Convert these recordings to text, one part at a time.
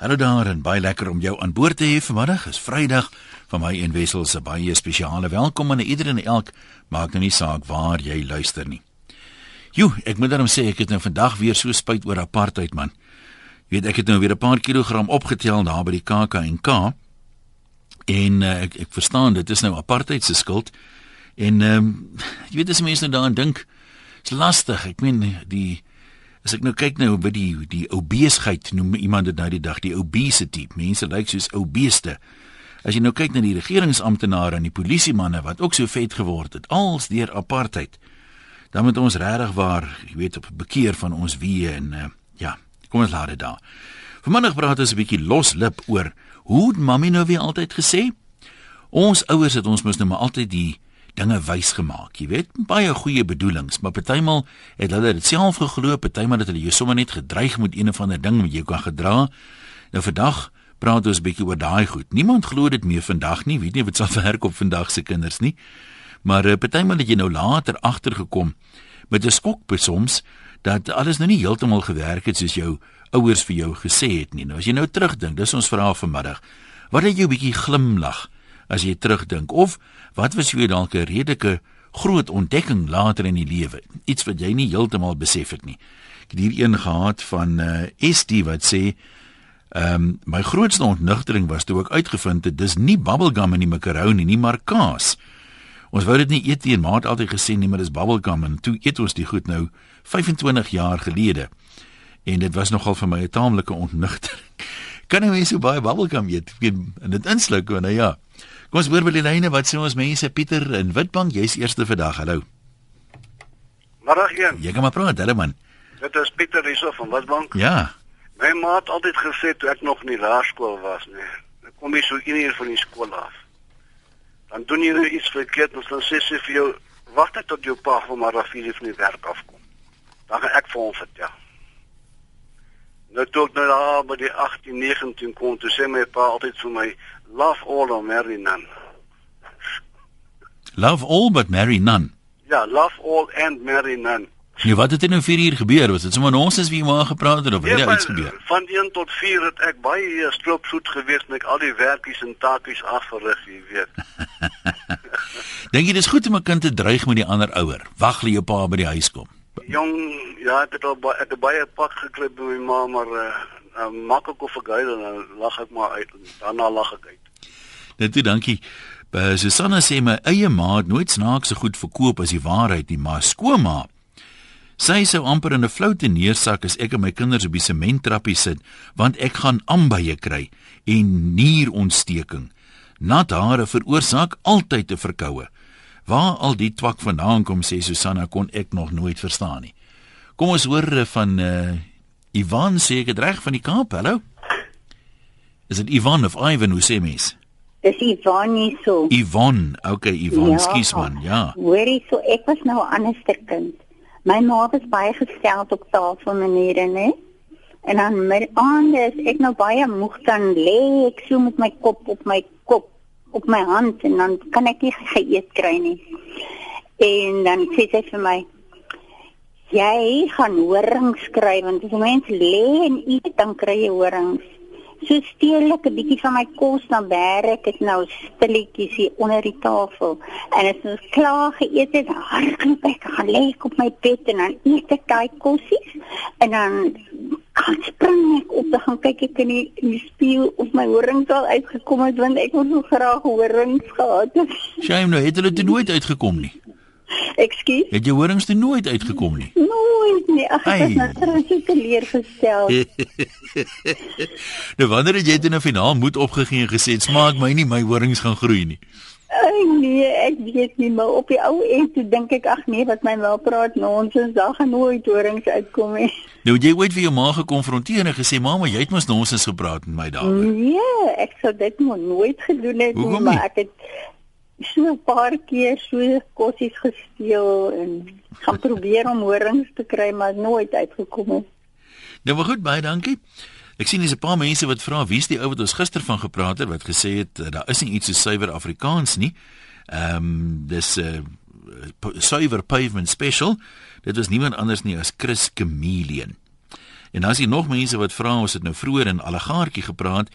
Hallo daar en baie lekker om jou aan boord te hê vanmiddag. Is Vrydag van my en Wessel se baie spesiale welkom aan iedereen en elk. Maak nou nie saak waar jy luister nie. Jo, ek moet dan sê ek het nou vandag weer so spyt oor apartheid man. Jy weet ek het nou weer 'n paar kilogram opgetel daar by die KAK&K. En uh, ek ek verstaan dit is nou apartheid se skuld. En ehm um, jy weet as mense nou daaraan dink, is lastig. Ek meen die As ek nou kyk nou by die die obesheid noem iemand dit nou die dag die obesity. Mense lyk soos obeste. As jy nou kyk na die regeringsamptenare en die polisiemanne wat ook so vet geword het, als deur apartheid. Dan moet ons regtig waar, jy weet, op bekeer van ons wie en uh, ja, kom ons laat dit daar. Vanaand praat ons 'n bietjie loslip oor hoe mami nou weer altyd gesê. Ons ouers het ons mos nou maar altyd die dinge wys gemaak. Jy weet, baie goeie bedoelings, maar partymal het hulle dit self geglo, partymal het hulle jou sommer net gedreig met een of ander ding wat jy kan gedra. Nou vandag praat ons 'n bietjie oor daai goed. Niemand glo dit meer vandag nie. Weet nie wat sal werk op vandag se kinders nie. Maar uh, partymal het jy nou later agtergekom met 'n skok besoms dat alles nou nie heeltemal gewerk het soos jou ouers vir jou gesê het nie. Nou as jy nou terugdink, dis ons vraag vanmiddag. Wat het jou bietjie glimlag as jy terugdink of wat was vir dalk 'n redelike groot ontdekking later in die lewe? Iets wat jy nie heeltemal besef het nie. Ek het hier een gehad van uh, eh, SD wat sê ehm um, my grootste ontnugtering was toe ek uitgevind het dis nie bubblegum in die macaroni nie maar kaas. Ons wou dit nie eet nie en maat altyd gesê nie maar dis bubblegum. En toe eet ons dit goed nou 25 jaar gelede. En dit was nogal vir my 'n taamlike ontnugtering. Kan jy mens so baie bubblegum eet? En dit insluk nou ja Kom ons hoor by die lyne wat sê ons mense Pieter in Witbank, jy's eerste vandag. Hallo. Middag een. Jy kan maar praat, hulle man. Dit is Pieter hierso van Witbank. Ja. My ma het altyd gesê toe ek nog in die laerskool was, nee. Ek kom hier so 1 uur van die skool af. Dan doen jy nou iets verkeerd, dan sê sy vir jou, "Wag net tot jou pa van maar af hier van die werk afkom." Dan gaan ek vir hom vertel. Nou toe ek nou daar by die 18, 19 kom, toe sê my pa altyd vir my, Love all or marry none. Love all but marry none. Ja, love all and marry none. Nee, wat het er nou 4 uur gebeur? Was dit sommer ons as wie maar gepraat het of het ja, iets gebeur? Van 1 tot 4 het ek baie stroopsoet gewees met al die werkies en taakies afgerig, jy weet. Dink jy dis goed om 'n kind te dreig met die ander ouer? Wag lê jou pa by die huis kom. Jong, ja, ek het al baie ek het baie pak gekry by my ma, maar uh, uh, maak ek of vergeil en dan lag ek maar uit en daarna lag ek uit. Net toe dankie. By Susanna sê my eie ma het nooit snaakse goed verkoop as die waarheid nie, maar skoonma. Sy sou amper in 'n floute neersak as ek en my kinders op die sementtrappie sit, want ek gaan ambye kry en nierontsteking. Nat hare veroorsaak altyd 'n verkoue. Waar al die twak vandaan kom sê Susanna kon ek nog nooit verstaan nie. Kom ons hoor van uh, Ivan sê ek het reg van die Kaap. Hallo. Is dit Ivan of Ivan hoe sê mens? Dis Ivan nie so. Ivan. Okay, Ivan, ja, skus man. Ja. Hoorie so ek was nou 'n ander kind. My ma was baie gestel op tafel maniere, né? En dan met anders, ek nou baie moeg dan lê ek so met my kop op my kop op my hand en dan kan ek nie geëet kry nie. En dan sê sy vir my, jy gaan horings kry want as mens lê en eet dan kry jy horings. So steel ek 'n bietjie van my kos na bêre, ek het nou stilletjies hier onder die tafel. En as ons klaar geëet het, hardloop ek, gaan lê op my bed en dan eet ek daai kosies en dan gaan spring ek op, dan gaan kyk ek in die, in die spieël of my horings al uitgekom het want ek wou so graag horings gehad het. Shame nou, het hulle dit nooit uitgekom nie. Ekskuus. Het jy horings toe nooit uitgekom nie? Nooit nie. Ag, ek het net so teleurgestel. nou wanneer het jy dit in 'n finaal moet opgegee en gesê, "Smaak my nie, my horings gaan groei nie." Ag nee, ek weet nie, maar op die ou end toe dink ek ag nee, wat my wel praat nonsens, daar gaan nooit horings uitkom nie. Nou jy weet wie jou ma gekonfronteer en gesê, "Mamma, jy het mos nonsens gepraat met my daaroor." Nee, ek sou dit nooit gedoen het nie, maar ek het so 'n paar keer so kossies gesteel en gaan probeer om horings te kry maar nooit uitgekom het. Nou maar goed, baie dankie. Ek sien dis 'n paar mense wat vra wie's die ou wat ons gister van gepraat het wat gesê het eh, daar is nie iets so suiwer Afrikaans nie. Ehm um, dis 'n uh, suiwer pavement special. Dit was niemand anders nie as Chris Chameleon. En dan is hier nog mense wat vra ons het nou vroeër in Allegaartjie gepraat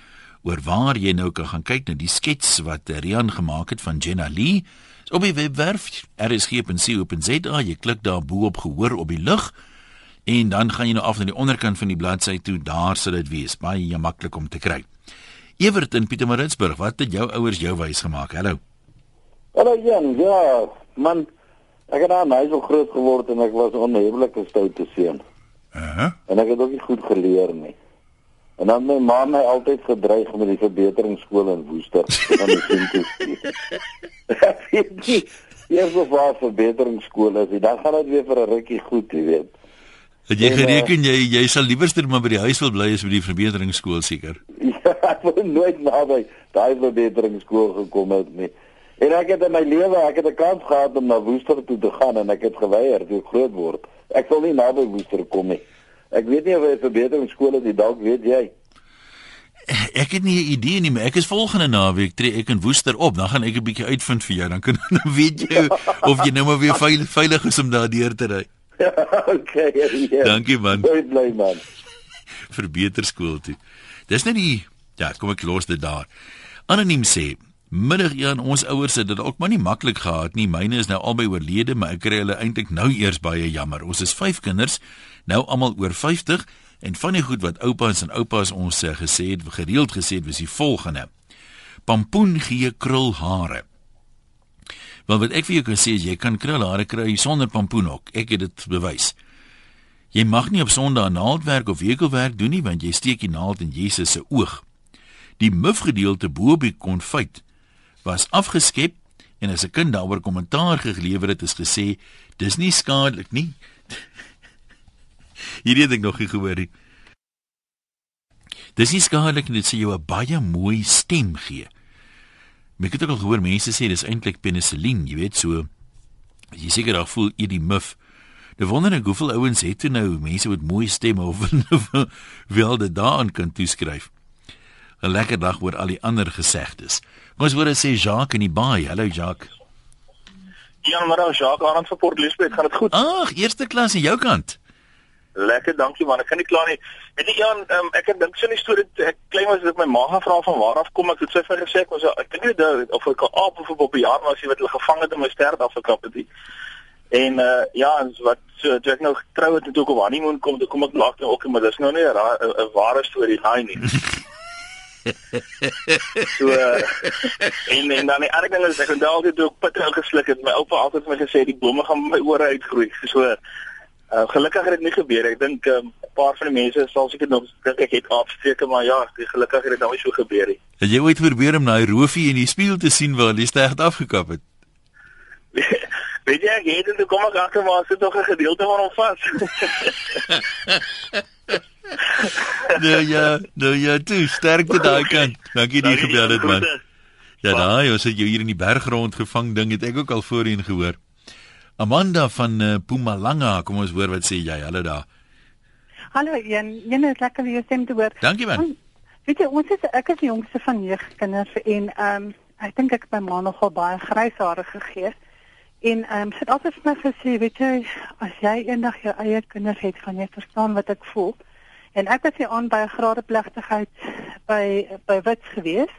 oor waar jy nou kan gaan kyk na die skets wat Rian gemaak het van Jenna Lee. Is op die webwerf rsg.co.za. Jy klik daar bo op gehoor op die lig en dan gaan jy nou af na die onderkant van die bladsy toe. Daar sal dit wees. Baie maklik om te kry. Evert in Pietermaritzburg, wat het jou ouers jou wys gemaak? Hallo. Hallo Jan, ja, man, ek het daar nou so groot geword en ek was 'n onhebbelike stoute seun. Uh -huh. En ek het ook nie goed geleer nie. En dan my ma my altyd gedreig met die verbeteringsskool in Woester om my seun te stuur. Ja, so waar verbeteringsskool is, dan gaan dit weer vir 'n rukkie goed, jy weet. Het jy En, gereken jy jy sal liewerster maar by die huis wil bly as by die verbeteringsskool seker? Ja, ek wou nooit naby daai verbeteringsskool gekom het nie. En ek het in my lewe, ek het 'n kans gehad om na Woester toe te gaan en ek het geweier toe ek groot word. Ek wil nie naby Woester kom nie. Ek weet nie of hy verbeteringsskool is, dalk weet jy. Ek het nie 'n idee nie, maar ek is volgende naweek tree ek in Woester op. Dan gaan ek 'n bietjie uitvind vir jou. Dan kan dan weet jy of jy nou maar weer veilig, veilig is om daar deur te ry. okay, ja. Dankie, man. Bly bly man. Verbeterskool toe. Dis net die ja, kom ek los dit daar. Anoniem sê Middag Jan, ons ouers het dit ook maar nie maklik gehad nie. Myne is nou albei oorlede, maar ek kry hulle eintlik nou eers baie jammer. Ons is 5 kinders, nou almal oor 50 en van die goed wat oupas en oupas ons sê gesê het, gereeld gesê het, was die volgende. Pampoen gee krulhare. Wel wat ek vir jou kan sê is jy kan krulhare kry sonder pampoen ook. Ek het dit bewys. Jy mag nie op Sondag naaldwerk of wekelwerk doen nie want jy steek die naald in Jesus se oog. Die mufgedeelte bo die konfyt was afgeskep en as 'n kind daaroor kommentaar gelewer het, is gesê dis nie skadelik nie. Hierdie het ek nog nie gehoor nie. Dis nie skadelik nie, dit sê jou 'n baie mooi stem gee. Maar ek het ook al gehoor mense sê dis eintlik penicillin, jy weet so. Jy seker daar voel eet die muf. Nou wonder ek hoeveel ouens het toe nou mense met mooi stemme of wel dit daaraan kan toeskryf. 'n Lekker dag oor al die ander gesegdes. Kom ons hoor dit sê Jacques in die baai. Hallo Jacques. Ja, maar dan Jacques aan van Port Elizabeth, gaan dit goed? Ag, eerste klas aan jou kant. Lekker, dankie man. Ek kan nie kla nie. Weet jy Jan, um, ek het dink so 'n storie ek klein was dit my ma gaan vra van waar af kom ek het sy vir gesê ek was ek weet nie dit of ek 'n aap of 'n bobbejaan was jy wat hulle gevang het om my ster af te kap het. nie. En uh ja, en wat so toe ek nou getrou het en toe ek op honeymoon kom, toe kom ek later ook, maar dis nou nie 'n ware storie daai nie. so uh, en en dan die ander ding is ek het altyd toe ek pit ingesluk het, my oupa altyd vir my gesê die bome gaan my ore uitgroei. So Uh, gelukkig het dit nie gebeur. Ek dink 'n um, paar van die mense sal seker nog dink ek het afstreke, maar ja, die gelukkig het dit nou nie so gebeur nie. Het jy ooit probeer om daai roofie in die spieël te sien waar die stert afgekap het? Weet jy, ek het dit kom ek agter maar sit nog 'n gedeelte van hom vas. Nou ja, nou ja, toe sterkte daai kant. Dankie dat jy gebel het man. Ja, daai, ons het jou hier in die berggrond gevang ding het ek ook al voorheen gehoor. Amanda van uh, Pumalanga, kom ons hoor wat sê jy. Hallo daar. Hallo Ian, Jene is lekker weer stem te hoor. Dankie man. Ons- Weet jy, ons is ek is die jongste van 9 kinders en ehm um, ek dink ek het my ma nogal baie grys hare gegee. En ehm um, sy het altyd vir my gesê, weet jy, as jy eendag jou eie kinders het, gaan jy verstaan wat ek voel. En ek was hier aan by 'n graadeplegtigheid by by Wits gewees.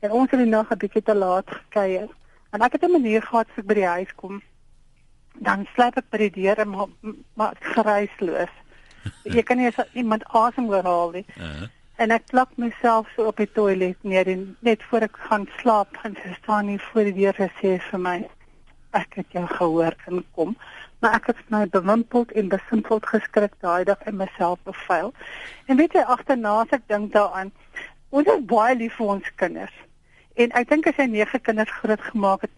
En ons het die nag 'n bietjie te laat gekuier. En ek het 'n manier gehad as ek by die huis kom. Dan sluip ek by die deur en maar maar geruisloos. Jy kan nie eens iemand asem oorhaal nie. Uh, En ek plak myself so op die toilet neer en net voor ek gaan slaap, en sy staan nie voor die deur en sê vir my ek het jou gehoor inkom. Maar ek het my bewimpeld en besimpeld geskrik daai dag en myself bevuil. En weet jy agterna as ek dink daaraan, ons is baie lief vir ons kinders. En ek dink as jy nege kinders groot gemaak het,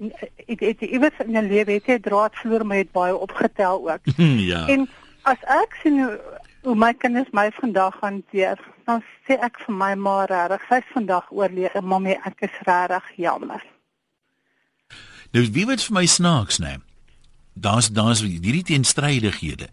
het, het jy iewers in jou lewe het 'n draad verloor, maar het baie opgetel ook. ja. En as ek sien hoe, hoe my kinders my vandag hanteer, dan sê ek vir my ma regtig, sy's vandag oorlede, mamma, ek is regtig jammer. Nou wie weet vir my snaaks nê. Daar's daar's hierdie teenstrydighede.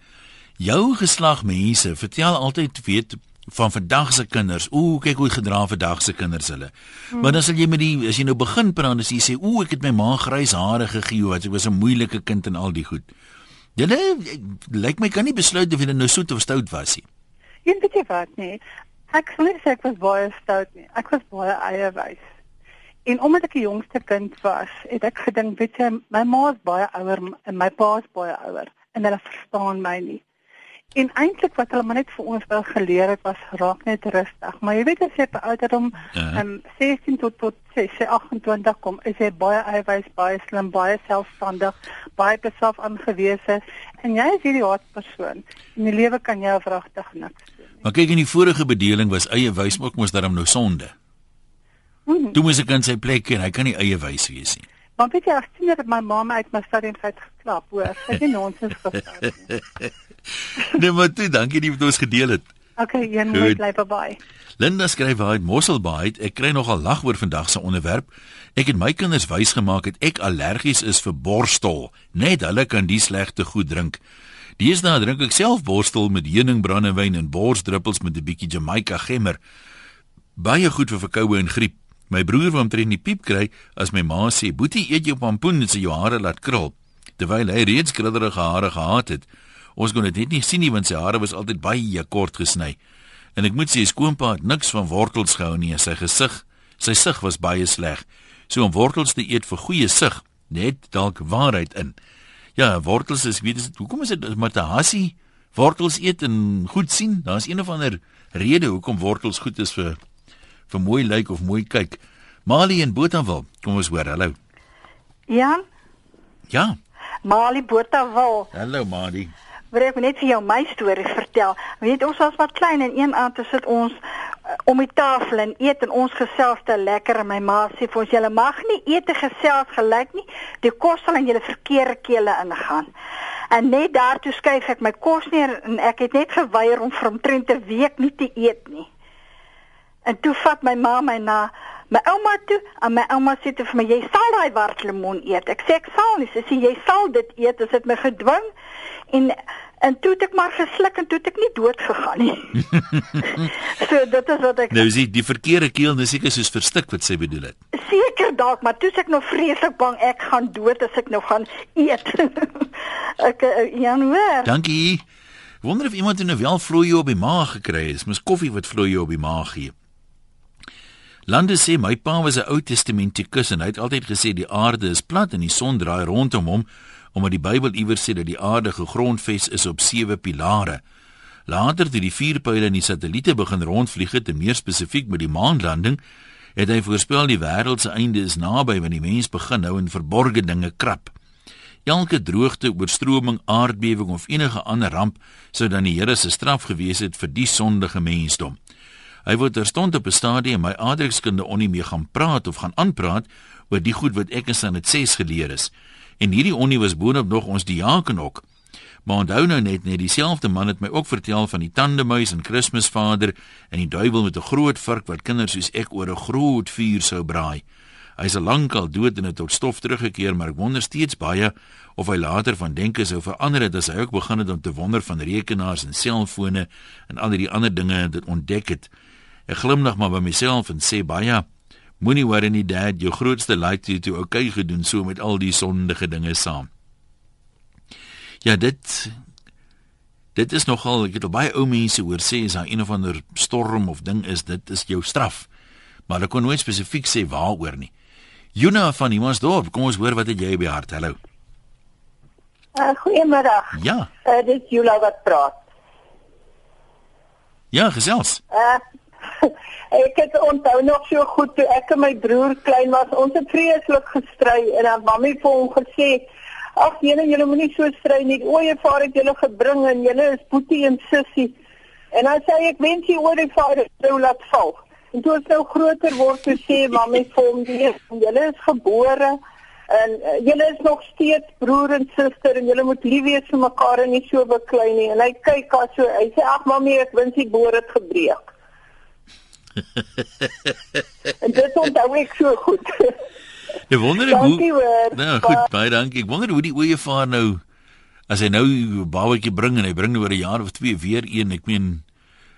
Jou geslag mense vertel altyd weet van vandag se kinders. Ooh, kyk hoe gedra vandag se kinders hulle. Hmm. Maar dan sal jy met die as jy nou begin praat, dan sê jy "Ooh, ek het my ma grys hare gegee, wat ek was 'n moeilike kind en al die goed." Julle lyk my kan nie besluit of jy nou soet of stout was nie. Een bietjie wat nee. Ek sê ek was baie stout nie. Ek was baie eierwys. En omdat ek die jongste kind was, het ek gedink, weet jy, my ma is baie ouer en my pa is baie ouer en hulle verstaan my nie. En eintlik wat hulle maar net vir ons wel geleer het was raak net rustig. Maar jy weet as jy by ouderdom Ja. um, 16 tot tot 6, 28 kom, is jy baie eiwys, baie slim, baie selfstandig, baie beself aangewese en jy is hierdie hart persoon. In die lewe kan jy vragtig niks doen. Maar kyk in die vorige bedeling was eie wys ook mos daarom nou sonde. Hmm. Toe moes ek in sy plek en hy kan nie eie wys wees nie. Maar weet jy, ek sien dat my ma my uit my stadium uit geklap, hoor. Sy het nie nonsens nie. Nee, maar toe, dankie dat jy met ons gedeel het. Okay, een mooi bly by. Linda skryf waar uit Mosselbaai ek kry nogal lag oor vandag se onderwerp. Ek het my kinders wys gemaak dat ek allergies is vir borstel. Net hulle kan die slegte goed drink. Deesdae drink ek self borstel met heuningbrandewyn en borsdruppels met 'n bietjie Jamaica gemmer. Baie goed vir verkoue en griep. My broer wou omtrent die piep kry as my ma sê: "Boetie, eet jou pampoen en sy jou hare laat krul." Terwyl hy reeds krullerige hare gehad het. Ons kon dit net nie sien nie want sy hare was altyd baie kort gesny. En ek moet sê skoonpa het niks van wortels gehou nie. Sy gesig, sy sig was baie sleg. So om wortels te eet vir goeie sig, net dalk waarheid in. Ja, wortels is weet jy hoekom is dit met 'n hassie wortels eet en goed sien? Daar's een of ander rede hoekom wortels goed is vir vir mooi lyk of mooi kyk. Mali en Botawil, kom ons hoor. Hallo. Jan, Ja, Mali Botawil. hallo Mali. Wil ek net vir jou my storie vertel? Weet ons was maar klein en een aand sit ons uh, om die tafel en eet en ons gesels te lekker en my ma sê vir ons julle mag nie eet en gesels gelyk nie. Die kos sal in julle verkeerde kele ingaan. En net daartoe skuif ek my kos neer en ek het net geweier om vir omtrent 'n week nie te eet nie. En toe vat my ma my na my ouma toe en my ouma sê toe vir my jy sal daai wartlemoen eet. Ek sê ek sal nie. Sy sê jy sal dit eet. Dit het my gedwing en en toe het ek maar gesluk en toe het ek nie dood gegaan nie. so dit is wat ek Nou sien die verkeerde keel, dis seker soos verstik wat sy bedoel het. seker dalk, maar toe is ek nog vreeslik bang ek gaan dood as ek nou gaan eet. ek uh, Jan hoor. Dankie. Wonder of iemand nou wel vloeie op die maag gekry het. Mos koffie wat vloeie op die maag gee. Lande sê my pa was 'n Ou Testamentikus en hy het altyd gesê die aarde is plat en die son draai rondom hom omdat die Bybel iewers sê dat die aarde gegrondves is op sewe pilare. Later toe die vier pile in die satelliete begin rondvlieg het en meer spesifiek met die maanlanding, het hy voorspel die wêreld se einde is naby wanneer die mens begin nou in verborgde dinge krap. Elke droogte, oorstroming, aardbewing of enige ander ramp sou dan die Here se straf gewees het vir die sondige mensdom. Hy wou terstond op 'n stadium my aardrykskunde onnie mee gaan praat of gaan aanpraat oor die goed wat ek in Sanet 6 geleer is. En hierdie onnie was boonop nog ons diaken ook. Maar onthou nou net net dieselfde man het my ook vertel van die tandemuis en Kersvader en die duiwel met 'n groot vark wat kinders soos ek oor 'n groot vuur sou braai. Hy is al lankal dood en het tot stof teruggekeer, maar ek wonder steeds baie of hy later van denke sou verander het as hy ook begin het om te wonder van rekenaars en selfone en al die ander dinge dit ontdek het. Ek glimlag maar by myself en sê baie moenie worry nie dad, jou grootste like het jy okay gedoen so met al die sondige dinge saam. Ja, dit dit is nogal ek het al baie ou mense hoor sê as daar een of ander storm of ding is, dit is jou straf. Maar hulle kon nooit spesifiek sê waaroor nie. Juna van Imansdorp, kom ons hoor wat het jy by hart. Hallo. Uh, goeiemiddag. Ja. Uh, dit is Jula wat praat. Ja, gesels. Uh, ek het onthou nog so goed toe ek en my broer klein was. Ons het vreeslik gestry en dan mammie vir hom gesê: "Ag, julle julle moenie so stry nie. Oeye vaar het julle gebring en julle is boetie en sussie." En dan sê ek: "Wens jy oor die vader sou laat val." En toe ons nou groter word, toe sê mammie vir hom: "Nee, julle is gebore en uh, julle is nog steeds broer en suster en julle moet lief wees vir mekaar en nie so beklei nie." En hy kyk as so, hy sê: "Ag mammie, ek wens die boor het gebreek." En dit onthou ek so goed. Ek wonder ek Dankie hoe hoor. Nou goed, baie dankie. Ek wonder hoe die ooievaar nou as hy nou 'n babatjie bring en hy bring nou oor 'n jaar of twee weer een, ek meen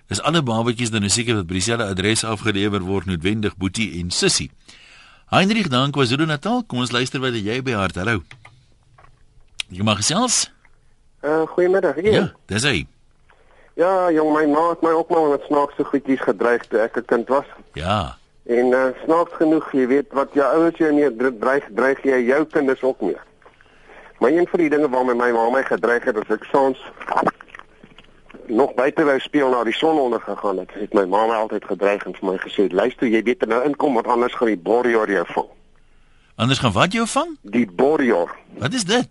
is alle babatjies dan nou seker dat by dieselfde adres afgelewer word noodwendig Boetie en Sissie. Heinrich dan KwaZulu-Natal, kom ons luister wat jy by hart. Hallo. Jy mag gesels? Uh goeiemiddag. Ja, dis hy. Ja, jong, my ma het my ook maar met snaakse goedjies gedreig toe ek 'n kind was. Ja. En uh, snaaks genoeg, jy weet wat jou ouers jou mee dreig, dreig jy jou kinders ook mee. Maar een van die dinge waarmee my ma my gedreig het, as ek soms nog buite wou speel na die son onder gegaan het, het my ma my altyd gedreig en vir my gesê, "Luister, jy weet nou inkom want anders gaan die borjor jou vang." Anders gaan wat jou vang? Die borjor. Wat is dit?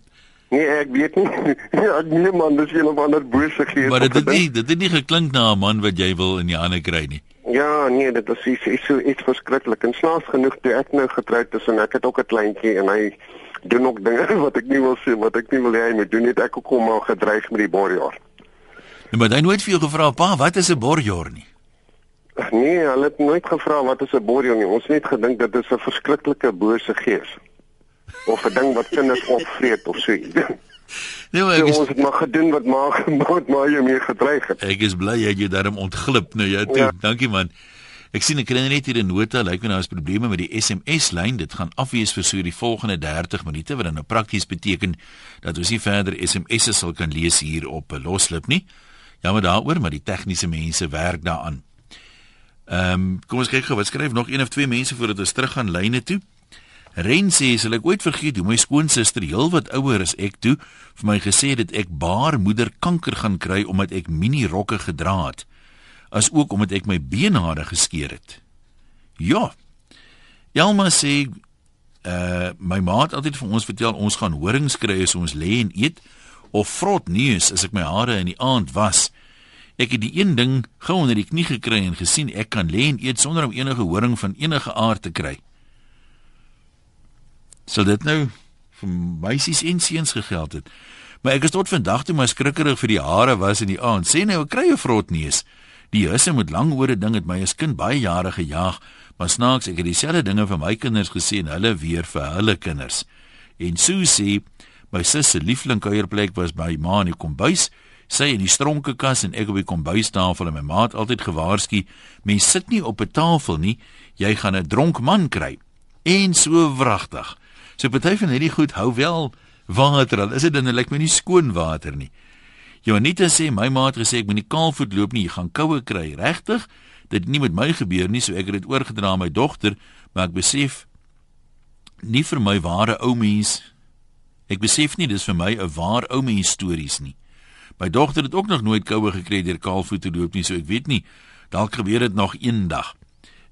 Nee, ek weet nie. ja, nee man, dis een of ander bose gees. Maar dit het nie dit het nie geklink na 'n man wat jy wil in die hande kry nie. Ja, nee, dit is iets iets so iets verskriklik. En snaaks genoeg toe ek nou getroud is en ek het ook 'n kleintjie en hy doen ook dinge wat ek nie wil sê wat ek nie wil hê hy moet doen nie. Ek ook hom al gedreig met die borjor. Nee, maar hy nooit vir jou gevra, "Pa, wat is 'n borjor nie?" Nee, hulle het nooit gevra wat is 'n borjor nie. Ons het net gedink dit is 'n verskriklike bose gees. Of 'n ding wat kinders opvreet of so iets. Nee, maar So, ek is, ons het maar gedoen wat maar wat maar jy mee gedreig het. ek is bly jy het jou daarom ontglip nou ja toe. Ja. Dankie man. Ek sien ek kry net hier 'n nota, lyk my nou is probleme met die SMS lyn. Dit gaan afwees vir so die volgende 30 minute wat dan nou prakties beteken dat ons nie verder SMS'e sal kan lees hier op 'n loslip nie. Jammer daaroor, maar die tegniese mense werk daaraan. Ehm, um, kom ons kyk gou, wat skryf nog een of twee mense voordat ons terug gaan lyne toe. Ren sê sal ek ooit vergeet hoe my skoonsister heelwat ouer as ek toe vir my gesê het dat ek baarmoeder kanker gaan kry omdat ek mini rokke gedra het as ook omdat ek my beenhare geskeur het. Ja. Elma sê uh my ma het altyd vir ons vertel ons gaan horings kry as ons lê en eet of vrot neus as ek my hare in die aand was. Ek het die een ding gou onder die knie gekry en gesien ek kan lê en eet sonder om enige horing van enige aard te kry. Sal dit nou vir meisies en seuns gegeld het? Maar ek is tot vandag toe maar skrikkerig vir die hare was in die aand. Sê nou, ek kry 'n vrot neus. Die husse met lang ore ding het my as kind baie jare gejaag, maar snaaks ek het dieselfde dinge vir my kinders gesê en hulle weer vir hulle kinders. En Susie, my sussie se liefling kuierplek was by ma in die kombuis. Sy in die stronkekas en ek op die kombuistafel en my ma het altyd gewaarsku, mens sit nie op 'n tafel nie, jy gaan 'n dronk man kry. En so wragtig. So party van hierdie goed hou wel water al is dit dan lyk my nie skoon water nie. Jonita sê my ma het gesê ek moet nie kaalvoet loop nie, jy gaan koue kry. Regtig? Dit het nie met my gebeur nie, so ek het dit oorgedra aan my dogter, maar ek besef nie vir my ware ou mens. Ek besef nie dis vir my 'n waar ou mens stories nie. My dogter het ook nog nooit koue gekry deur kaalvoet te loop nie, so ek weet nie. Dalk gebeur dit nog eendag.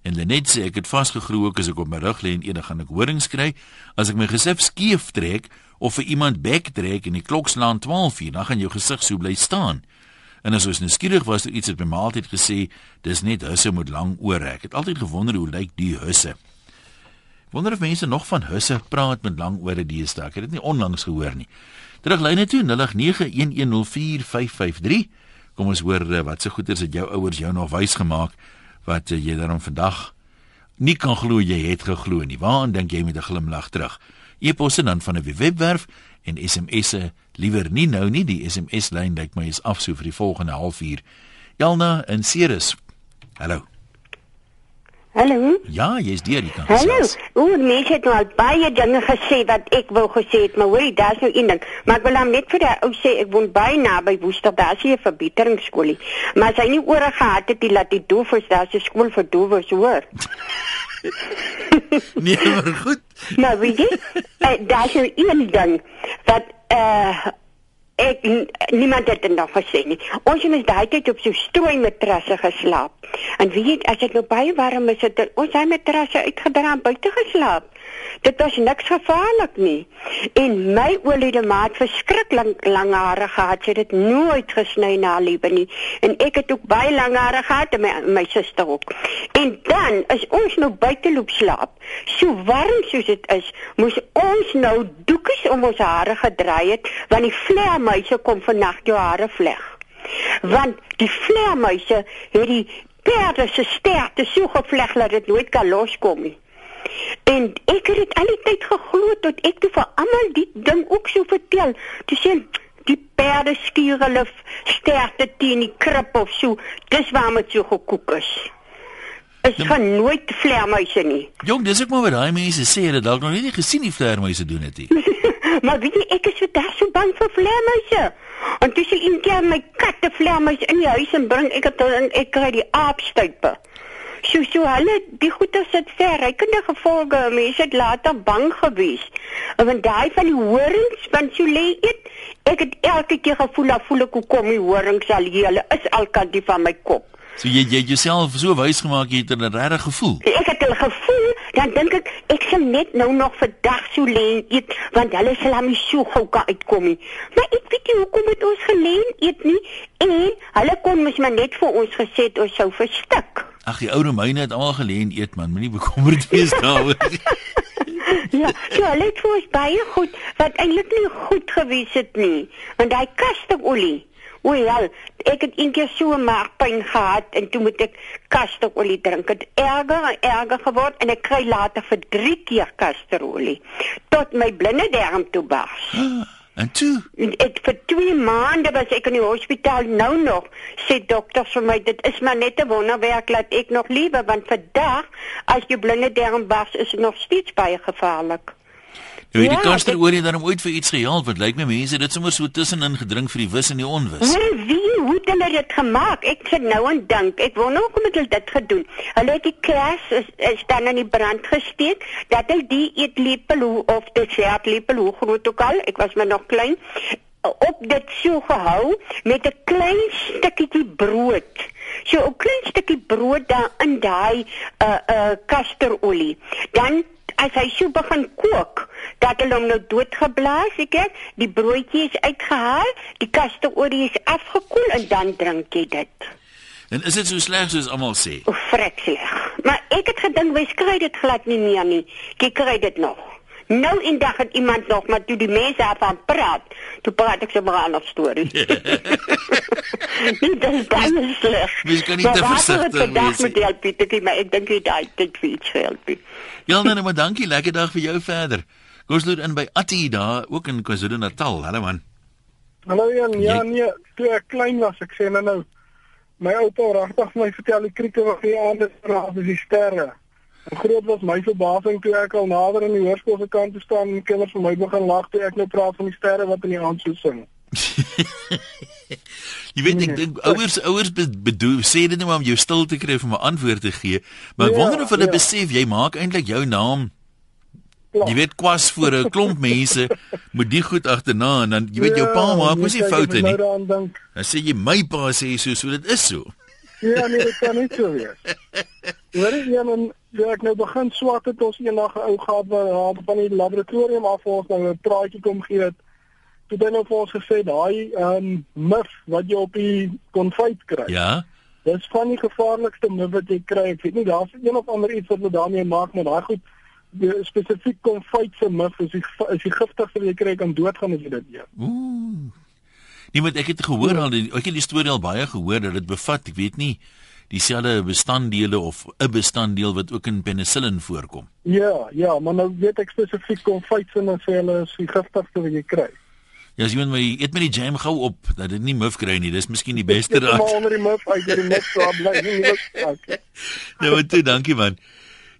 En Lenet sê ek het vasgegroei ook as ek op my rug lê en eendag gaan ek horings kry. As ek my gesig skief trek of vir iemand bek trek en die klok slaan 12 uur, dan gaan jou gesig so bly staan. En as ons nuuskierig was oor iets het my ma altyd gesê, dis net husse met lang ore. Ek het altyd gewonder hoe lyk die husse. Wonder of mense nog van husse praat met lang ore deesdae. Ek het dit nie onlangs gehoor nie. Teruglyne toe 0891104553. Kom ons hoor eh, wat se goeders het jou ouers jou nog wys gemaak wat uh, jy daarom vandag nie kan glo jy het geglo nie. Waaraan dink jy met 'n glimlag terug? E-posse dan van 'n webwerf en SMS'e liewer nie nou nie. Die SMS lyn lyk my is af so vir die volgende halfuur. Elna in Ceres. Hallo. Hallo. Ja, jy's deur die kant. Hallo. O, mense het nou al baie dinge gesê wat ek wou gesê het, maar hoorie, daar's nou een ding. Maar ek wil dan net vir die ou sê ek woon baie naby Woester, daar's hier 'n verbeteringsskoolie. Maar as hy nie ore gehad het, die laat die doof is, daar's 'n skool vir dowes, hoor. Nee, maar goed. Nou, weet jy, uh, daar's nou een ding wat eh ek niemand het dit nog gesê nie. Ons het mens daai tyd op so strooi matrasse geslaap. En weet as dit nou baie warm is, het ons hy matrasse uitgedra en buite geslaap. Dit was niks gevaarlik nie. En my oulede maat verskriklik lang hare gehad. Sy het dit nooit gesny na liewe nie. En ek het ook baie lang hare gehad en my my suster ook. En dan is ons nou buite loop slaap. So warm soos dit is, moes ons nou doekies om ons hare gedraai het want die vleermuise kom vannag jou hare vleg. Want die vleermuise het die perde se sterte so gevleg dat dit nooit kan loskom nie. En ek het dit al die tyd geglo tot ek toe vir almal die ding ook so vertel. Toe sê die perde skuur hulle sterte teen die krib of so. Dis waarom dit so gekook is. Is Ja, gaan nooit vleermuise nie. Jong, dis ek maar wat daai mense sê, hulle dalk nog nie gesien die vleermuise doen dit nie. Maar weet jy, ek is vandag so bang vir vleermuise. En toe sê een keer my katte vleermuis in die huis en bring ek dit en ek kry die aapstuipe. So so hulle die goeie sit verrykende gevolge. Mense het later bang gewees. Van daai van die horings van so lê eet, ek het elke keer gevoel dat voel ek hoe kom die horings al hier. Hulle is alkantie van my kop. So jy jy jouself so wys gemaak jy het 'n regte gevoel. Ek het hulle gevoel, dan dink ek ek sal net nou nog vandag so lê eet want hulle sal hom so gou kan uitkom nie. Maar ek weet nie hoekom het ons geleen eet nie en hulle kon mos maar net vir ons gesê het ons sou verstik. Ag die ou Romeine het almal geleen eet man, moenie bekommerd wees daaroor. Ja, ja, hulle het vir ons baie goed wat eintlik nie goed gewees het nie. Want daai kasterolie O ja, ek het eendag so 'n maagpyn gehad en toe moet ek kasterolie drink. Dit erger en erger geword en ek kry later vir 3 keer kasterolie tot my blinde darm toe bars. En toe, En ek vir 2 maande was ek in die hospitaal nou nog. Sê dokter vir my dit is maar net 'n wonderwerk dat ek nog lewe want vandag as jy blinde darm bars is dit nog steeds baie gevaarlik. Jy weet die Ja, kasterolie het dan ooit vir iets gehelp, want lyk my mense dit sommer so tussenin gedrink vir die wis en die onwis. Hoor wie hoe het hulle dit gemaak? Ek sit nou en dink, ek wonder hoekom het hulle dit gedoen. Hulle het die kers is, is dan in die brand gesteek, dat hy die eetlepel hoe- of dessertlepel hoe groot ook al, ek was maar nog klein, op dit so gehou met 'n klein stukkie brood. So 'n klein stukkie brood daar in daai uh uh kasterolie. Dan as hy so begin kook, dat hulle hom nou doodgeblaas, ek het die broodjie is uitgehaal, die kasterolie is afgekoel en dan drink jy dit. En is dit so sleg soos almal sê? O, vrek sleg. Maar ek het gedink wys kry dit glad nie meer nie. Kyk kry dit nog. Nou in dag het iemand nog maar toe die mense daarvan praat, toe praat ek sommer 'n ander storie. Dit is baie sleg. Mens kan nie te waarvoor versigtig het vandag wees nie. met die Alpietetjie, maar ek dink dit daai dit vir iets help. Ja, nee, nee, maar dankie, lekker dag vir jou verder. Kom ons loop in by Attie daar, ook in KwaZulu-Natal. Hallo man. Hallo Jan, ja Jy- nee, toe ek klein was, ek sê nou nou my oupa regtig vir my vertel die krieke wat hier aan is raas is die sterre. En groot was my verbasing toe ek al nader in die hoërskool se kant toe staan en kinders vir my begin lag toe ek nou praat van die sterre wat in die aand so sing. Jy weet ek dink ouers ouers be- bedoel sê dit net maar om jou stil te kry om 'n antwoord te gee, maar ek Ja, wonder of hulle ja. besef jy maak eintlik jou naam Klaar. Jy weet kwas voor 'n klomp mense moet die goed agterna en dan jy weet jou pa maak mos nie foute nie. Nou. Dan sê jy my pa sê so so dit is so. Ja, nee, dit kan nie so wees. Hoor jy en toe ek nou begin swat het ons eendag 'n ou gehad wat haar van die laboratorium af ons nou 'n praatjie kom gee het. Toe het hy nou ons gesê daai ehm um, mif wat jy op die konfyt kry. Ja. Dis van die gevaarlikste mif wat jy kry. Ek weet nie daar's een of ander iets wat hulle daarmee maak maar daai goed spesifiek konfyt se mif is die is die giftigste wat jy kry kan doodgaan as jy dit eet. Ooh. Nee, maar ek het gehoor al die ek het die storie al baie gehoor dat dit bevat, ek weet nie, dieselfde bestanddele of 'n bestanddeel wat ook in penicillin voorkom. Ja, ja, maar nou weet ek spesifiek konfyt se en sê hulle is die giftigste wat jy kry. Ja, as iemand my eet met die jam gou op dat dit nie muf kry nie. Dis miskien die beste raad. al onder die mif uit die mif so bly nie. Nou, maar toe, dankie man.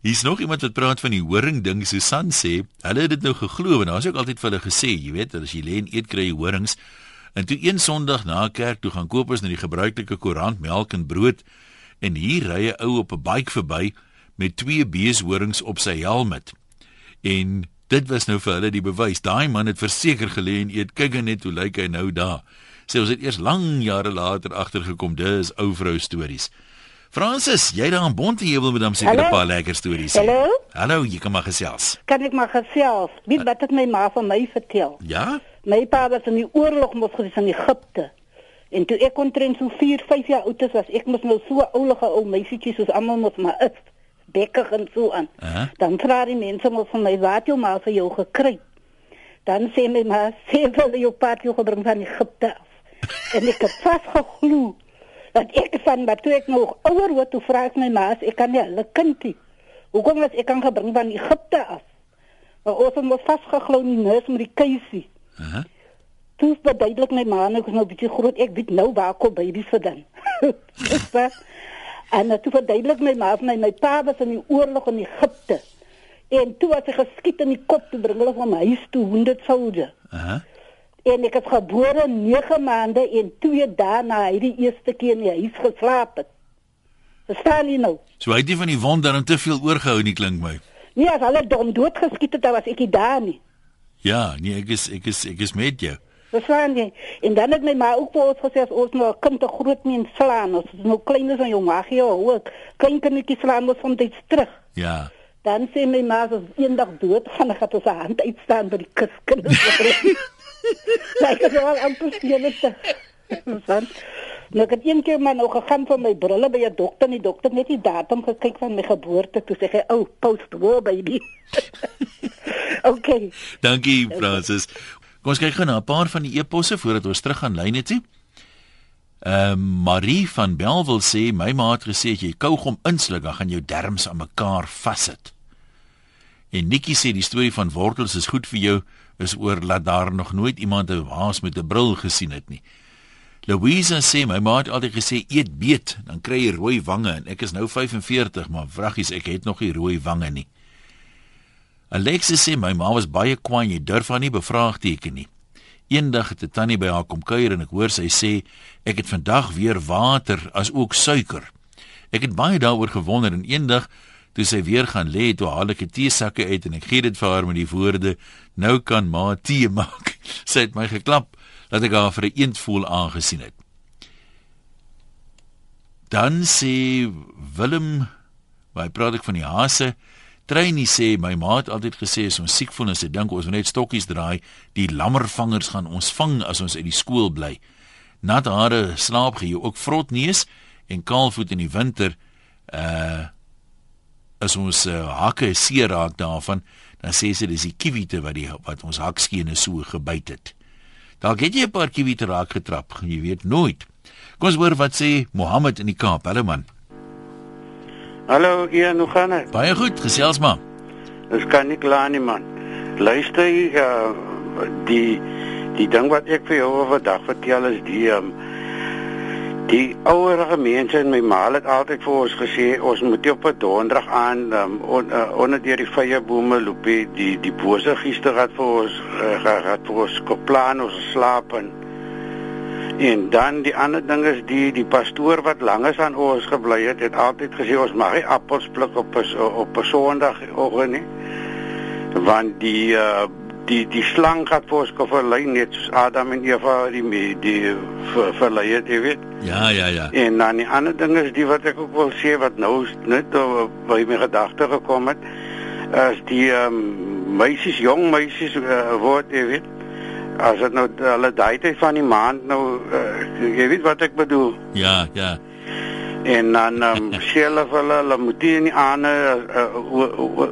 Hier's nog iemand wat praat van die horing ding. Susan sê, hulle het dit nou geglo en daar's ook altyd vir hulle gesê, jy weet, as jy lê en eet kry jy horings. En toe een Sondag na kerk toe gaan koop ons na die gebruikelike koerant, melk en brood en hier ry 'n ou op 'n bike verby met twee beeshorings op sy helm. En dit was nou vir hulle die bewys. Daai man het verseker gelê en eet kyk net hoe lyk hy nou daar. Sê ons het eers lang jare later agtergekom dis ou vrou stories. Francis, jy daar in Bonteheuwel met hom seker 'n paar lekker stories. sê. Hallo? Hallo, jy kan maar gesels. Kan ek maar gesels? Weet wat het my ma van my vertel? Ja? My pa was in die oorlog mos gewees in Egipte. En toe ek omtrent so 4, 5 jaar oud was ek mos nou so 'n oulige ou meisietjie soos almal mos maar is. Bekkig en so aan. Aha. Dan vra die mense mos van my, "Wat het jou ma vir jou gekry?" Dan sê my ma, "Sê wel jou pa het jou gebring van Egipte af." en ek het vasgeglo dat ek van wat toe ek nog ouer word, toe vra ek my ma, as "Ek kan nie hulle kind nie. Hoekom was ek kan gebring van Egipte af?" Maar ons het mos vasgeglo in die neus met die keisie. Aha. Toe verduidelik my ma nou is nou 'n bietjie groot. Ek weet nou waar kom babies vandaan. En uh, toe verduidelik my ma vir my my pa was in die oorlog in Egipte. En toe was hy geskiet in die kop toe bring hulle van huis toe 100 soldier. Aha. En ek het gebore 9 maande en 2 dae na hy die eerste keer in die huis geslaap het. Verstaan jy nou? So hy het nie van die wond dan te veel oorgehou nie klink my. Nee, as hulle dom doodgeskiet het, dan was ek nie daar nie. Ja, nee, ek is ek is ek is met jou. Verstaan jy? En dan het my ma ook vir ons gesê as ons nou 'n kind te groot mens slaan, as ons nou klein is en jong mag jy ook klein kindertjies slaan ons van dit terug. Ja. Dan sê my ma as eendag dood gaan, gaan ons 'n hand uitstaan by die kuskinders. Lyk dit wel amper skielik. Verstaan? Nou ek het een keer maar nou gegaan vir my brille by 'n dokter, en die dokter net die datum gekyk van my geboorte, toe sê hy, "O, oh, post-war baby." okay. Dankie Francis. Kom ons kyk gou na 'n paar van die eposse voordat ons terug gaan lyne toe. Ehm uh, Marie van Bel wil sê my ma het gesê jy kougom insluk dan gaan jou darmes aan mekaar vassit. En Nikki sê die storie van wortels is goed vir jou is oor dat daar nog nooit iemand 'n haas met 'n bril gesien het nie. Louisa sê my ma het altyd gesê eet beet dan kry jy rooi wange en ek is nou 45 maar vraggies ek het nog nie rooi wange nie. Alexis sê my ma was baie kwaai, jy durf haar nie bevraagteken nie. Eendag het 'n tannie by haar kom kuier en ek hoor sy sê ek het vandag weer water as ook suiker. Ek het baie daaroor gewonder en eendag toe sy weer gaan lê, toe haal ek 'n teesakke uit en ek gee dit vir haar met die woorde: "Nou kan ma tee maak." sy het my geklap dat ek haar vir 'n eendvoel aangesien het. Dan sê Willem, hy praat ek van die hase Trainie sê my ma het altyd gesê as ons siek voel en sy dink ons moet net stokkies draai, die lammervangers gaan ons vang as ons uit die skool bly. Nat hare slaap gee ook vrot neus en kaalvoet in die winter uh as ons uh, hakke seer raak daarvan, dan sê sy dis die kiwiete wat die wat ons hakskene so gebyt het. Dalk het jy 'n paar kiwiete raak getrap, jy weet nooit. Kom ons hoor wat sê Mohammed in die Kaap. Hallo man. Hallo, Ian, hoe gaan dit? Baie goed, gesels maar. Dis kan nie klaar nie man. Luister jy uh, die die ding wat ek vir jou vandag vertel is die um, die ouerige mense in my maal het altyd vir ons gesê ons moet op 'n donderdag aan um, on, uh, onder deur die vrye bome loop die die bose gister het vir ons uh, gehad vir ons koplaan ons slaap en En dan die ander ding is die die pastoor wat langes aan ons gebly het, het altyd gesê ons mag nie appels pluk op op 'n Sondag oggend nie. Want die uh, die die slang het vir ons geverlei net soos Adam en Eva die die, ver, verlei het, jy weet. Ja, ja, ja. En dan die ander ding is die wat ek ook wil sê wat nou net by my gedagte gekom het, is die um, meisies, jong meisies uh, word jy weet as dit nou hulle daai tyd van die maand nou uh, jy weet wat ek bedoel ja ja en dan um, sê hulle vir hulle hulle moet nie aan uh,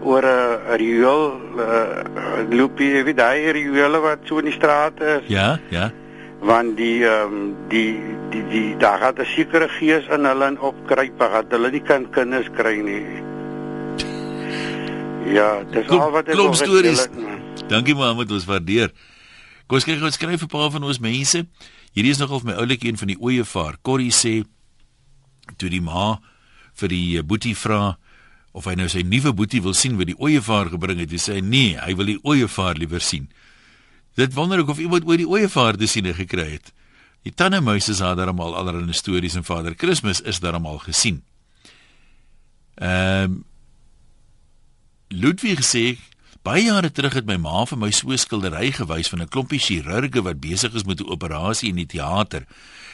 oor 'n riool uh, loop jy weet daai riool wat so in die straat is. Ja ja. Want die um, die die die daar het 'n sekere gees in hulle in opkruip dat hulle nie kan kinders kry nie. Ja dis klop, al wat ek wil stories. dankie Mohammed ons waardeer. Kom ons kyk gou skryf 'n paar van ons mense. Hierdie is nogal vir my oulik een van die ooievaar. Corrie sê toe die ma vir die eh, boetie vra of hy nou sy nuwe boetie wil sien wat die ooievaar gebring het, hy sê nee, hy wil die ooievaar liewer sien. Dit wonder ek of iemand ooit die ooievaar te sien gekry het. Die tannemuise het daarmal allerlei stories en Vader Kersfees is daarmal gesien. Ehm um, Ludwig sê Baie jare terug het my ma vir my so 'n skildery gewys van 'n klompie chirurge wat besig is met 'n operasie in die teater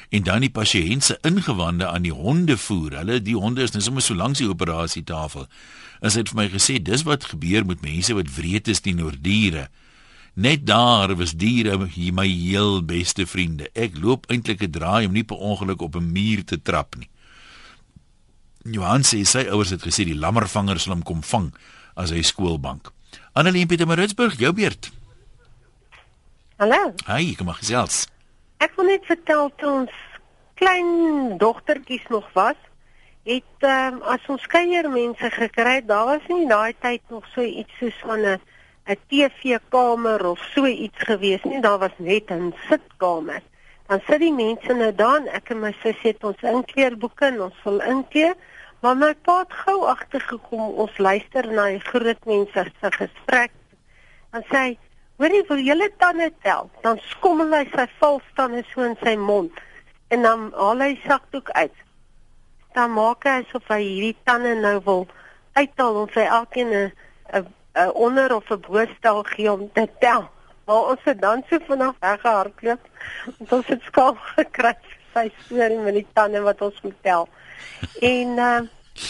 en dan die pasiënt se ingewande aan die honde voer. Hulle die honde is net sommer so langs die operasietafel. Sy het vir my gesê dis wat gebeur met mense wat wreed is teenoor diere. Net daar was diere my heel beste vriende. Ek loop eintlik 'n draai om nie per ongeluk op 'n muur te trap nie. Johan sê sy ouers het gesê die lammervanger sal hom kom vang as hy skoolbank. Annelie in Pietermaritzburg, jou beurt. Hallo. Hi, kom maar gesels. Ek wil net vertel toe ons klein dogtertjies nog was, het um, as ons kuiermense gekry, daar was nie daai tyd nog so iets soos van 'n 'n TV-kamer of so iets gewees nie, daar was net 'n sitkamer. Dan sit die mense nou daar, ek en my sussie het ons inkleerboeke en ons wil inkleer, Maar my pa het gou agtergekom ons luister na die groot mense se gesprek. Dan sê hy, "Hoorie, wil julle tande tel?" Dan skommel hy sy valstande so in sy mond en dan haal hy sakdoek uit. Dan maak hy asof hy hierdie tande nou wil uithaal en sy elkeen 'n 'n onder of 'n boostel gee om te tel. Maar ons het dan so vinnig weggehardloop. Ons het skaam gekry vir sy storie met die tande wat ons moet tel. En uh,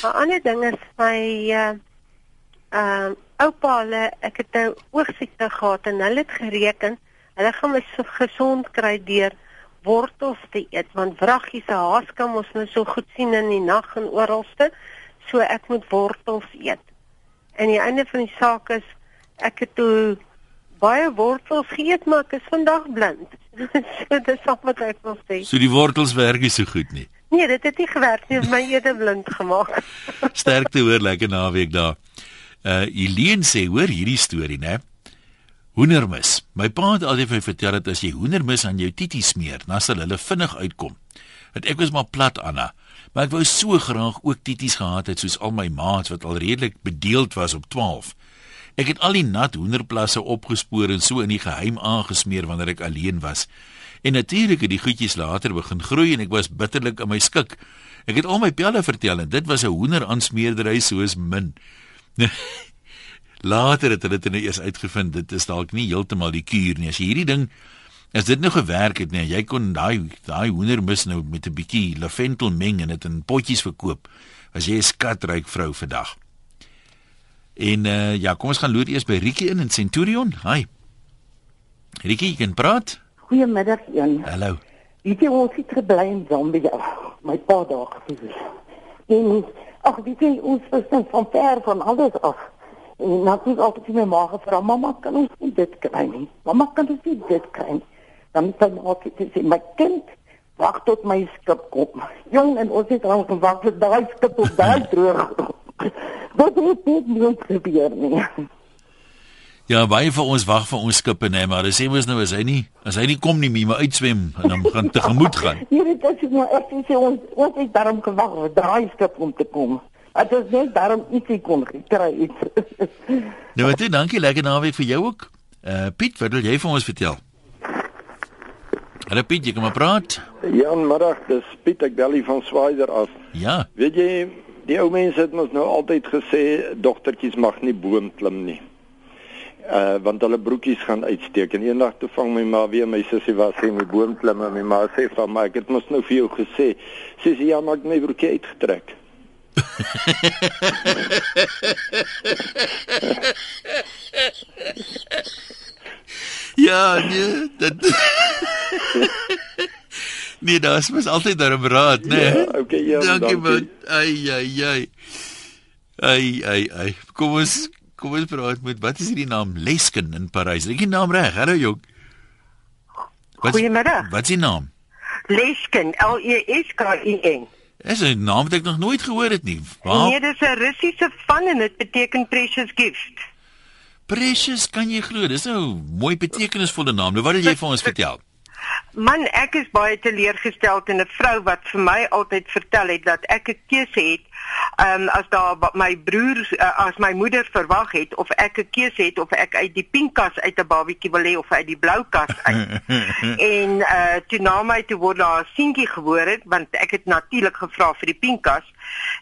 'n ander ding is my uh uh oupa hulle ek het 'n oogsiekte gehad en hulle het gereken hulle gaan my so gesond kry deur wortels te eet want vraggies se haas kan ons nou so goed sien in die nag en oralste so ek moet wortels eet. En die einde van die saak is ek het toe baie wortels geëet maar ek is vandag blind. so dis al wat ek wil sê. So die wortels werk nie so goed nie. Nee, dit het nie gewerk nie, my eet blind gemaak. Sterkte hoor lekker naweek daar. Uh Eileen sê hoor hierdie storie, né? Hoendermis. My pa het altyd vir my vertel dat as jy hoendermis aan jou titie smeer, dan sal hulle vinnig uitkom. Dat ek was maar plat Anna, maar ek wou so graag ook titties gehad het soos al my maats wat al redelik bedeeld was op 12. Ek het al die nat hoenderplasse opgespoor en so in die geheim aangesmeer wanneer ek alleen was. En natuurlik het die goedjies later begin groei en ek was bitterlik in my skik. Ek het al my pelle vertel en dit was 'n hoenderaansmeerdery soos min. later het hulle dit nou eers uitgevind dit is dalk nie heeltemal die kuur nie. As jy hierdie ding as dit nou gewerk het, nee, jy kon daai daai hoendermis nou met 'n bietjie lavendel meng en dit in potjies verkoop. As jy 'n skatryk vrou vandag. En uh, ja, kom ons gaan loer eers by Rietjie in in Centurion. Hi. Rietjie, jy kan praat? Goeiemiddag Jan. Hallo. Weet jy ons het gebly in Zambia. My pa daar gewees. En ag, weet jy ons was dan van ver van alles af. En natuurlik altyd my ma gevra, "Mamma, kan ons nie dit kry nie? Mamma, kan ons nie dit kry nie?" Dan het my ma gesê, "My kind, wag tot my skip kom." Jong, en ons het al gewag vir daai skip op daai droog. Wat het dit nooit gebeur nie. Ja, baie vir ons wag vir ons skippe nê, maar dis mos nou as hy nie, as hy nie kom nie, moet hy uitswem en dan gaan tegemoet gaan. Hier het dit nou ek sê ons ons het daarom gewag vir daai skip om te kom. Dit is net daarom ietsie kon kry iets. nou wat, dankie, lekker naweek vir jou ook. Uh Piet, wat wil jy vir ons vertel? Hallo Piet, jy kom maar praat. Jan, middag, dis Piet, ek bel hier van Swaider af. Ja. Weet jy, die ou mense het mos nou altyd gesê dogtertjies mag nie boom klim nie. Uh want hulle broekies gaan uitsteek en eendag toe vang my ma weer my sussie was sy met boom klim en my ma sê van my ek het mos nou vir jou gesê. Sy sê ja, maar ek het my broekie uitgetrek. ja, nee, dit Nee, daas mos altyd daarom raad, né? Nee. Ja, okay, ja. Dankie man. Ai ai ai. Ai ai ai. Kom ons kom ons praat met wat is hierdie naam Lesken in Parys? Ek die naam reg. Hallo jong. Goeiemiddag. Wat is die naam? Lesken, L E S K E N. Dis 'n naam wat ek nog nooit gehoor het nie. Waar? Nee, dis 'n Russiese van en dit beteken precious gift. Precious, kan jy glo? Dis nou 'n mooi betekenisvolle naam. Nou wat wil jy vir ons vertel? Man, ek is baie teleurgestel in 'n vrou wat vir my altyd vertel het dat ek 'n keuse het ehm um, as daar my broer uh, as my moeder verwag het of ek 'n keuse het of ek uit die pink kas uit 'n babietjie wil hê of uit die blou kas uit. en uh toe na my toe word daar 'n seentjie gebore want ek het natuurlik gevra vir die pink kas.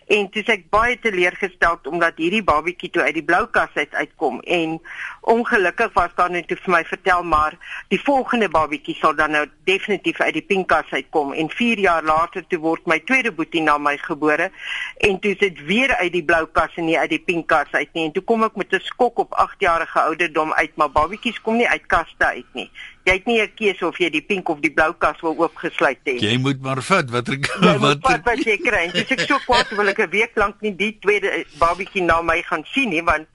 En toe ek baie teleurgestel omdat hierdie babietjie toe uit die blou kas uit uitkom. En ongelukkig was daar net toe vir my vertel maar die volgende babietjie sal dan nou definitief uit die pink kas uitkom. En 4 jaar later toe word my tweede boetie na my gebore. En toe sit weer uit die blou kas en nie uit die pink kas uit nie. En toe kom ek met 'n skok op 8 jarige ouderdom uit maar babietjies kom nie uit kaste uit nie. Jy het nie 'n keuse of jy die pink of die blou kas wil oopgesluit hê jy moet maar vat wat jy wat wat wat jy kry. Dis ek so kwaad wil ek 'n week lank nie die tweede babietjie na my gaan sien nie want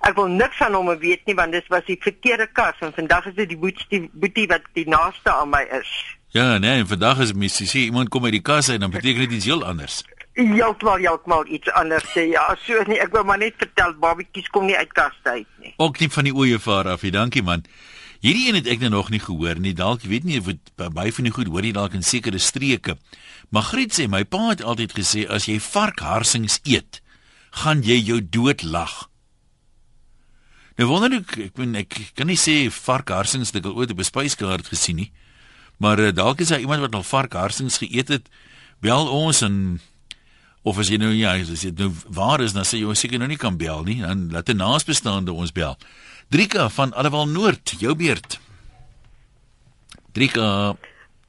ek wil niks van hom weet nie want dit was die verkeerde kas. En vandag is dit die boetie boetie wat die naaste aan my is. Ja nee en vandag is mens sê iemand kom uit die kas en dan beteken dit iets heel anders Heeltemal heeltemal iets anders sê ja, so nee, ek wou maar net vertel babietjies kom nie uit kaste uit nie. Ook nie van die ooievaar af nie. Dankie man. Hierdie een het ek nou nog nie gehoor nie. Dalk weet nie of by van die goed hoor jy dalk in sekere streke. Magriet sê my pa het altyd gesê as jy varkharsings eet, gaan jy jou dood lag. Nou wonder ek, ek bedoel ek kan nie sê varkharsings het ek ooit op 'n spyskaart gesien nie. Maar uh, dalk is daar iemand wat al varkharsings geëet het. Bel ons en of as jy nou ja, as dit nou waar is, dan sê jy seker nou nie kan bel nie. Dan laat 'n naasbestaande ons bel. Drika van Allewal Noord, jou beurt. Drika.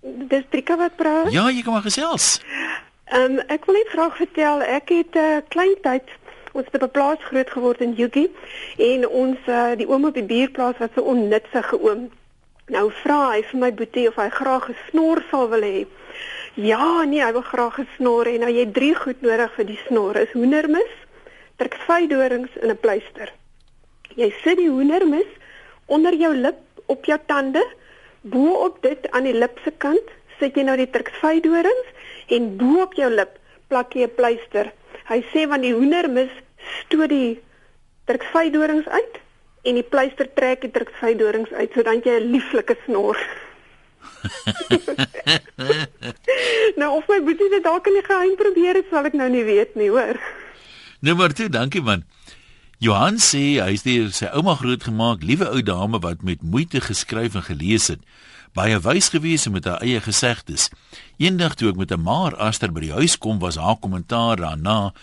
Dis Drika wat praat? Ja, jy kan maar gesels. Ehm um, ek wil net graag vertel, ek het 'n uh, klein tyd ons het op 'n plaas groot geword in Yugi en ons uh, die oom op die buurplaas was 'n onnutsige oom. Nou vra hy vir my boetie of hy graag 'n snor sal wil hê. Ja, nee, hy wil graag 'n snor hê. Nou jy het drie goed nodig vir die snor. Is hoendermis, turksvydorings en 'n pleister. Jy sit die hoendermis onder jou lip op jou tande. Bo op dit aan die lip se kant sit jy nou die turksvydorings en bo op jou lip plak jy 'n pleister. Hy sê want die hoendermis stoot die turksvydorings uit en die pleister trek die turksvydorings uit sodat jy 'n lieflike snor. nou of my boetie dit dalk in die geheim probeer het, sal ek nou nie weet nie, hoor. Nou maar toe, dankie man. Johan sê hy het sy ouma grootgemaak, liewe ou dame wat met moeite geskryf en gelees het. Baie wys gewees met haar eie gesegdes. Eendag toe ek met 'n maar aster by die huis kom, was haar kommentaar daarna: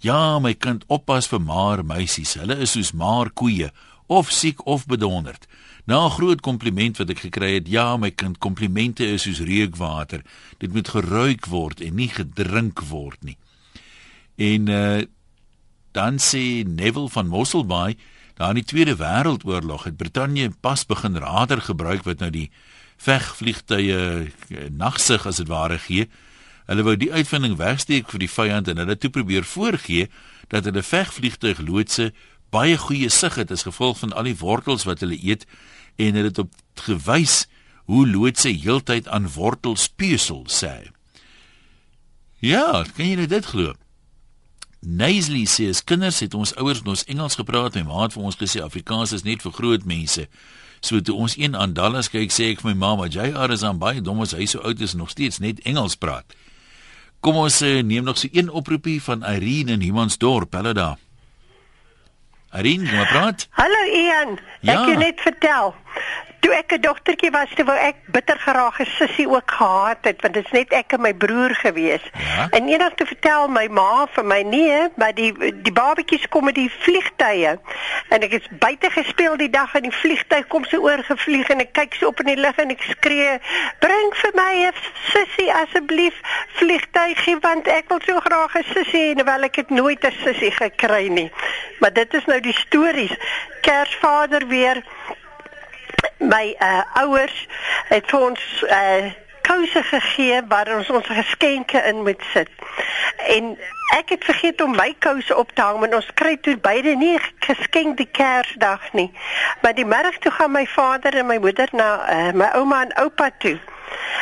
"Ja, my kind, oppas vir maar meisies. Hulle is soos maar koeie, of siek of bedonderd." Na 'n groot kompliment wat ek gekry het, ja, my kind, komplimente is soos reukwater. Dit moet geruik word en nie gedrink word nie. En uh dan sê Neville van Mosselbaai, daar in die Tweede Wêreldoorlog het Brittanje pas begin radar gebruik wat nou die vegvliegtye eh, nagsig as dit ware gee. Hulle wou die uitvinding wegsteek vir die vyand en hulle toe probeer voorgee dat hulle vegvliegtuig loodse baie goeie sig het as gevolg van al die wortels wat hulle eet en het dit op gewys hoe loodse heeltyd aan wortels pesel sê. Ja, kan jy dit glo? Naisley sê as kinders het ons ouers met ons Engels gepraat en my ma het vir ons gesê Afrikaans is net vir groot mense. So toe ons een aan Dallas kyk sê ek vir my ma, "Jy is aan baie dom as hy so oud is nog steeds net Engels praat." Kom ons uh, neem nog so een oproepie van Irene in Humansdorp, hulle daar. Irene, kom maar praat. Hallo Ian, Ja. ek kan net vertel. Toe ek 'n dogtertjie was, toe wou ek bitter graag 'n sussie ook gehad het, want dit is net ek en my broer gewees. Ja. En eendag toe vertel my ma vir my nee, maar die die babetjies kom met die vliegtye. En ek het buite gespeel die dag en die vliegtyg kom so oorgevlieg en ek kyk so op in die lug en ek skree, "Bring vir my 'n sussie asseblief vliegtygie want ek wil so graag 'n sussie hê, terwyl ek het nooit 'n sussie gekry nie." Maar dit is nou die stories. Kersvader weer my uh, ouers het vir ons uh, kouse gegee waar ons ons geskenke in moet sit. En ek het vergeet om my kouse op te hang want ons kry toe beide nie geskenk die Kersdag nie. Maar die middag toe gaan my vader en my moeder na uh, my ouma en oupa toe.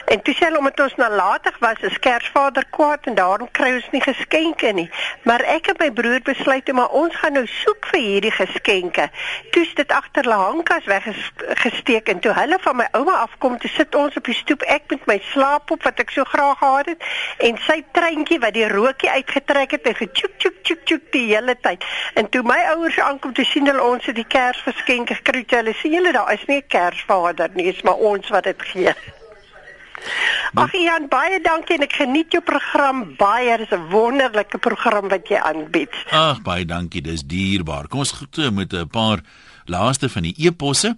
En toe sê hulle omdat ons nalatig was, is Kersvader kwaad en daarom kry ons nie geskenke nie. Maar ek en my broer besluit om ons gaan nou soek vir hierdie geskenke. Toe is dit agter hulle hangkas weggesteek en toe hulle van my ouma afkom, toe sit ons op die stoep ek met my slaappop wat ek so graag gehad het en sy treintjie wat die rookie uitgetrek het en getjoek tjoek tjoek tjoek die hele tyd. En toe my ouers aankom te sien hulle ons het die Kersgeskenke gekry, hulle sê julle daar is nie 'n Kersvader nie, is maar ons wat dit gee. Ag Jan, baie dankie en ek geniet jou program baie. Dit is 'n wonderlike program wat jy aanbied. Ag, baie dankie, dis dierbaar. Kom ons goed met 'n paar laaste van die eposse.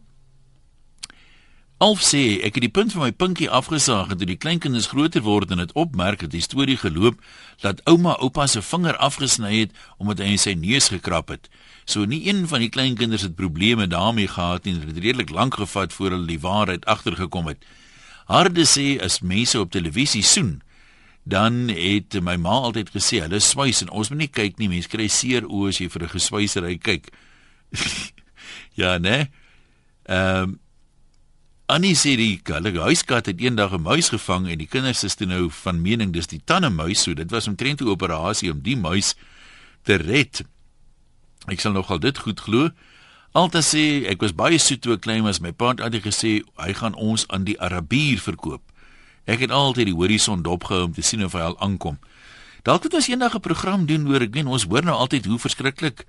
Alf sê ek het die punt van my pinkie afgesaag en toe die kleinkinders groter word en dit opmerk het die storie geloop dat ouma oupa se vinger afgesny het omdat hy in sy neus gekrap het. So nie een van die kleinkinders het probleme daarmee gehad nie. Dit het redelik lank gevat voor hulle die waarheid agtergekom het. Harde sê as mense op televisie soen, dan het my ma altyd gesê hulle swys en ons moet nie kyk nie. Mense kry seer oë as jy vir 'n geswysery kyk. ja, né? Ehm um, Annie sê die hulle huiskat het eendag 'n muis gevang en die kinders is toe nou van mening dis die tannemuis, so dit was 'n operasie om die muis te red. Ek sal nogal dit goed glo. Alta sê ek was baie soet toe ek klein was. My pa het altyd gesê hy gaan ons aan die Arabier verkoop. Ek het altyd die horison dopgehou om te sien of hy al aankom. Dalk het ons eendag 'n program doen oor ek weet ons hoor nou altyd hoe verskriklik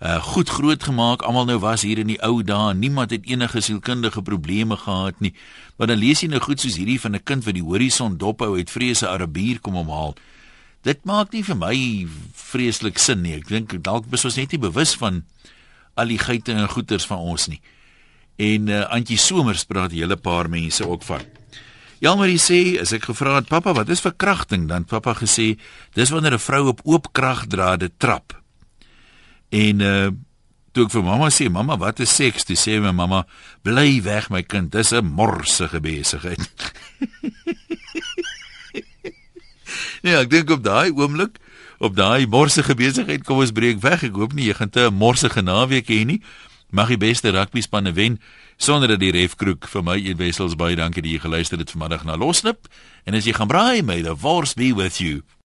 uh goed groot gemaak almal nou was hier in die ou dae. Niemand het enige sielkundige probleme gehad nie. Maar dan lees jy nou goed soos hierdie van 'n kind wat die horison dophou uit vrese Arabier kom omhaal. Dit maak nie vir my vreeslik sin nie. Ek dink dalk is ons net nie bewus van al die geite en goeters van ons nie. En uh Antjie Somers praat hele paar mense ook van. Jalmarie sê as ek gevra het pappa wat is verkrachting dan pappa gesê dis wanneer 'n vrou op oop kragdrade trap. En uh toe ek vir mamma sê mamma wat is seks? Toe sê my mamma bly weg my kind dis 'n morsige besigheid. nee, ek dink op daai oomblik op daai morsige besigheid kom ons breek weg. Ek hoop nie jy gaan te 'n morsige naweek hê nie. Mag die beste rugby spanne wen sonder dat die refkroek vir my een wessels baie dankie dat jy geluister het vanmiddag na Losnip en as jy gaan braai met the force be with you